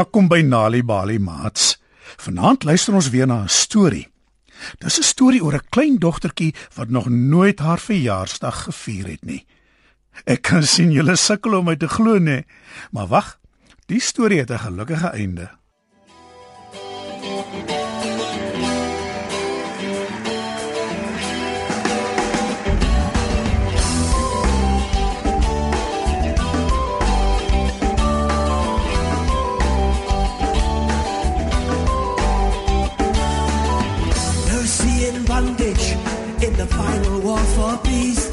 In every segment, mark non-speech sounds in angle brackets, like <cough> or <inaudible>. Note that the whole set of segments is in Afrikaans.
Welkom by Nali Bali Mats. Vanaand luister ons weer na 'n storie. Dis 'n storie oor 'n klein dogtertjie wat nog nooit haar verjaarsdag gevier het nie. Ek kan sien julle sukkel om my te glo nê, maar wag, die storie het 'n gelukkige einde. In the final war for peace.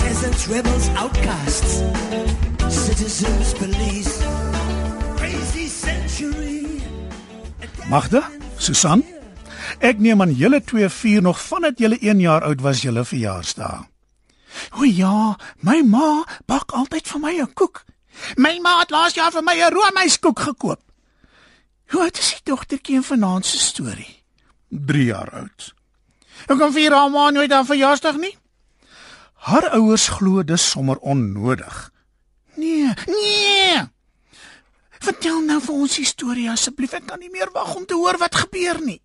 Peasants, rebels, outcasts, citizens, police. Crazy century. Magda, Susan, ek neem aan julle twee vier nog vandat julle 1 jaar oud was julle verjaarsdag. O ja, my ma bak altyd vir my 'n koek. My ma het laas jaar vir my 'n roomyskoek gekoop. Hoe oud is die dogtertjie in vanaand se storie? 3 jaar oud. Hoe kom vier haar ma nooit aan verjaarsdag nie? Haar ouers glo dis sommer onnodig. Nee, nee. Vertel nou vir ons die storie asseblief. Ek kan nie meer wag om te hoor wat gebeur nie.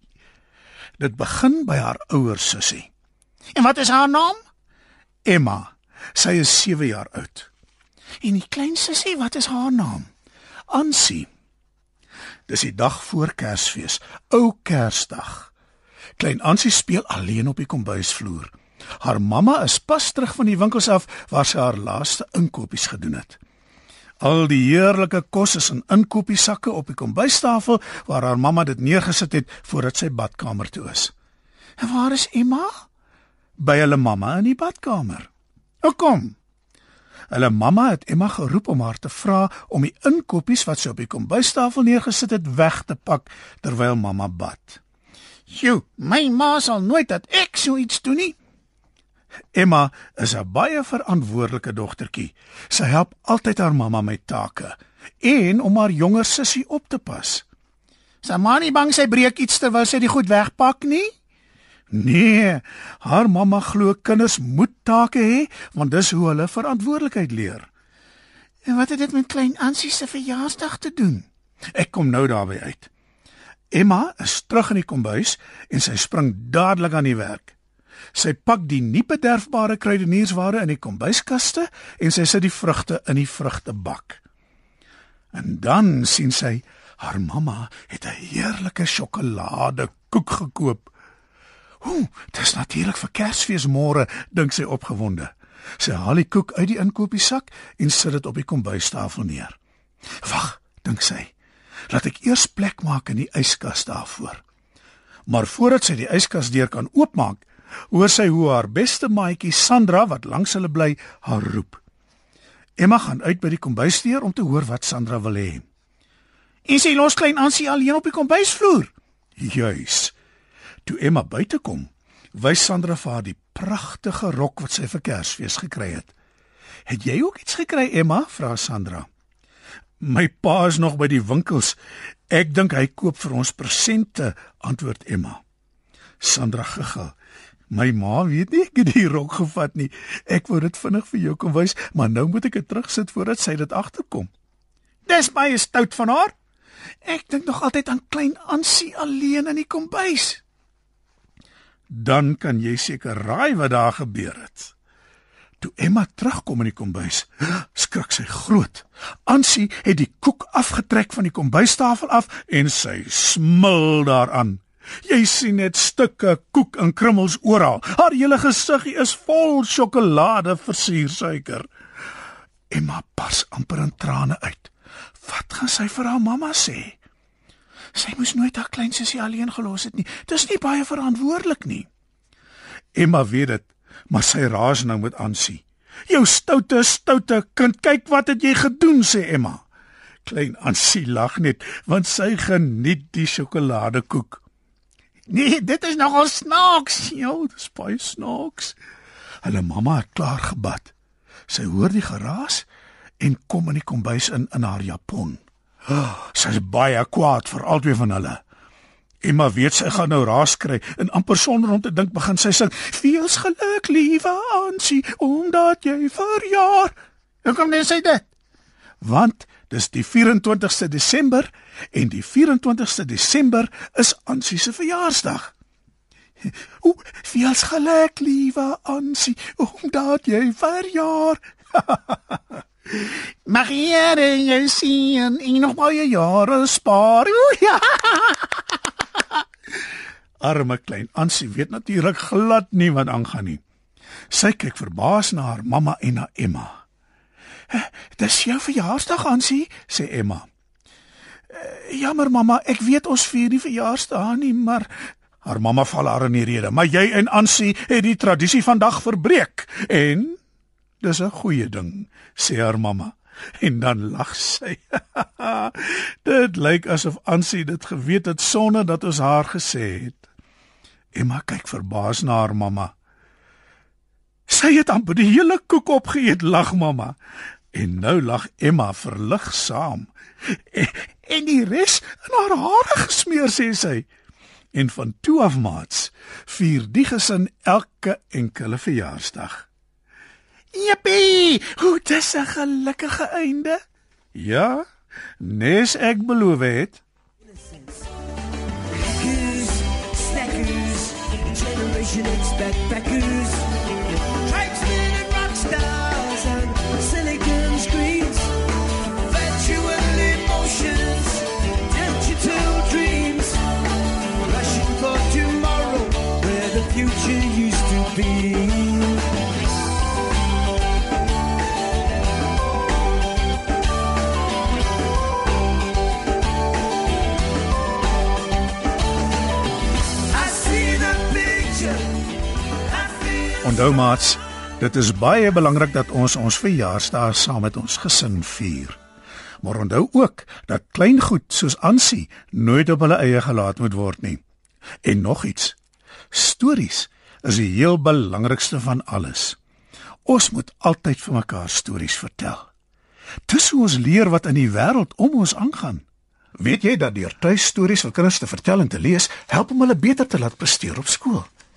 Dit begin by haar ouers sussie. En wat is haar naam? Emma. Sy is 7 jaar oud. En die klein sussie, wat is haar naam? Ansie. Dis die dag voor Kersfees, ou Kersdag. Klein Ansie speel alleen op die kombuisvloer. Haar mamma is pas terug van die winkels af waar sy haar laaste inkopies gedoen het. Al die heerlike kos is in inkopiesakke op die kombuistafel waar haar mamma dit neergesit het voordat sy badkamer toe is. En waar is Emma? By hulle mamma in die badkamer. "O kom." Hulle mamma het Emma geroep om haar te vra om die inkopies wat sy op die kombuistafel neergesit het weg te pak terwyl mamma bad. "Sjoe, my ma sal nooit dat ek so iets doen nie." Emma is 'n baie verantwoordelike dogtertjie. Sy help altyd haar mamma met take en om haar jonger sussie op te pas. Sy ma nie bang sy breek iets terwyl sy die goed wegpak nie? Nee, haar mamma glo kinders moet take hê want dis hoe hulle verantwoordelikheid leer. En wat het dit met klein Ansie se verjaarsdag te doen? Ek kom nou daarby uit. Emma is terug in die kombuis en sy spring dadelik aan die werk. Sy pak die nie bederfbare kruideniersware in die kombuiskaste en sy sit die vrugte in die vrugtebak. En dan sien sy haar mamma het 'n heerlike sjokoladekoek gekoop. Ooh, dis natuurlik vir Kersfees môre, dink sy opgewonde. Sy haal die koek uit die inkopiesak en sit dit op die kombuistafel neer. Wag, dink sy. Laat ek eers plek maak in die yskas daarvoor. Maar voordat sy die yskasdeur kan oopmaak, hoor sy hoe haar beste maatjie Sandra wat langs hulle bly, haar roep. Emma gaan uit by die kombuisdeur om te hoor wat Sandra wil hê. En sy los klein Ansie alleen op die kombuisvloer. Juis. Toe Emma buite kom, wys Sandra vir haar die pragtige rok wat sy vir Kersfees gekry het. "Het jy ook iets gekry, Emma?" vra Sandra. "My pa is nog by die winkels. Ek dink hy koop vir ons presente," antwoord Emma. Sandra giggel. "My ma weet nie ek het die rok gevat nie. Ek wou dit vinnig vir jou kom wys, maar nou moet ek dit terugsit voordat sy dit agterkom." "Dis baie stout van haar. Ek dink nog altyd aan klein Ansie alleen in die kombuis." Dan kan jy seker raai wat daar gebeur het. Toe Emma terugkom in die kombuis, skrik sy groot. Ansie het die koek afgetrek van die kombuistafel af en sy smil daaraan. Jy sien net stukke koek en krummels oral. Haar hele gesiggie is vol sjokolade versiersuiker. Emma pas amper in trane uit. Wat gaan sy vir haar mamma sê? Sy moes nooit haar klein sussie alleen gelos het nie. Dis nie baie verantwoordelik nie. Emma weet dit, maar sy raas nou met aansie. Jou stoute, stoute kind, kyk wat het jy gedoen, sê Emma. Klein Ansie lag net, want sy geniet die sjokoladekoek. Nee, dit is nogal snaaks, joh, dis baie snaaks. Hulle mamma het klaar gebad. Sy hoor die geraas en kom in die kombuis in in haar japon. Oh, <gasps> sy is baie kwaad vir albei van hulle. Emma weet sy gaan nou raas kry en amper sonder om te dink begin sy sing: "Veels geluk, liewe Ansie, omdat jy verjaar." Hoe kom net sy dit? Want Dis die 24ste Desember en die 24ste Desember is Ansie se verjaarsdag. <laughs> O, veels geluk, liewe Ansie, omdat jy verjaar. <laughs> Mag Here jou sien en nog baie jare spaar. O, ja. <laughs> Arme klein Ansie weet natuurlik glad nie wat aangaan nie. Sy kyk verbaas na haar mamma en na Emma. "Dis jou verjaarsdag, Ansie," sê Emma. "Jammer mamma, ek weet ons vier nie verjaarsdag nie, maar haar mamma val haar in die rede. Maar jy en Ansie het die tradisie vandag verbreek en dis 'n goeie ding," sê haar mamma. En dan lag sy. <laughs> dit lyk asof Ansie dit geweet het sonder dat ons haar gesê het. Emma kyk verbaas na haar mamma. Sy het amper die hele koek opgeëet, lag mamma. En nou lag Emma verlig saam. En, en die res in haar hare gesmeer sê sy. En van toe af maats vier die gesin elke enkele verjaarsdag. Jippie, hoe dis 'n gelukkige einde. Ja, nes ek beloof het. should expect back. Onthou maats, dit is baie belangrik dat ons ons verjaarsdae saam met ons gesin vier. Maar onthou ook dat klein goed soos Ansie nooit op hulle eie gelaat moet word nie. En nog iets. Stories is die heel belangrikste van alles. Ons moet altyd vir mekaar stories vertel. Dis hoe ons leer wat in die wêreld om ons aangaan. Weet jy dat deur tuistories vir kinders te vertel en te lees, help om hulle beter te laat presteer op skool?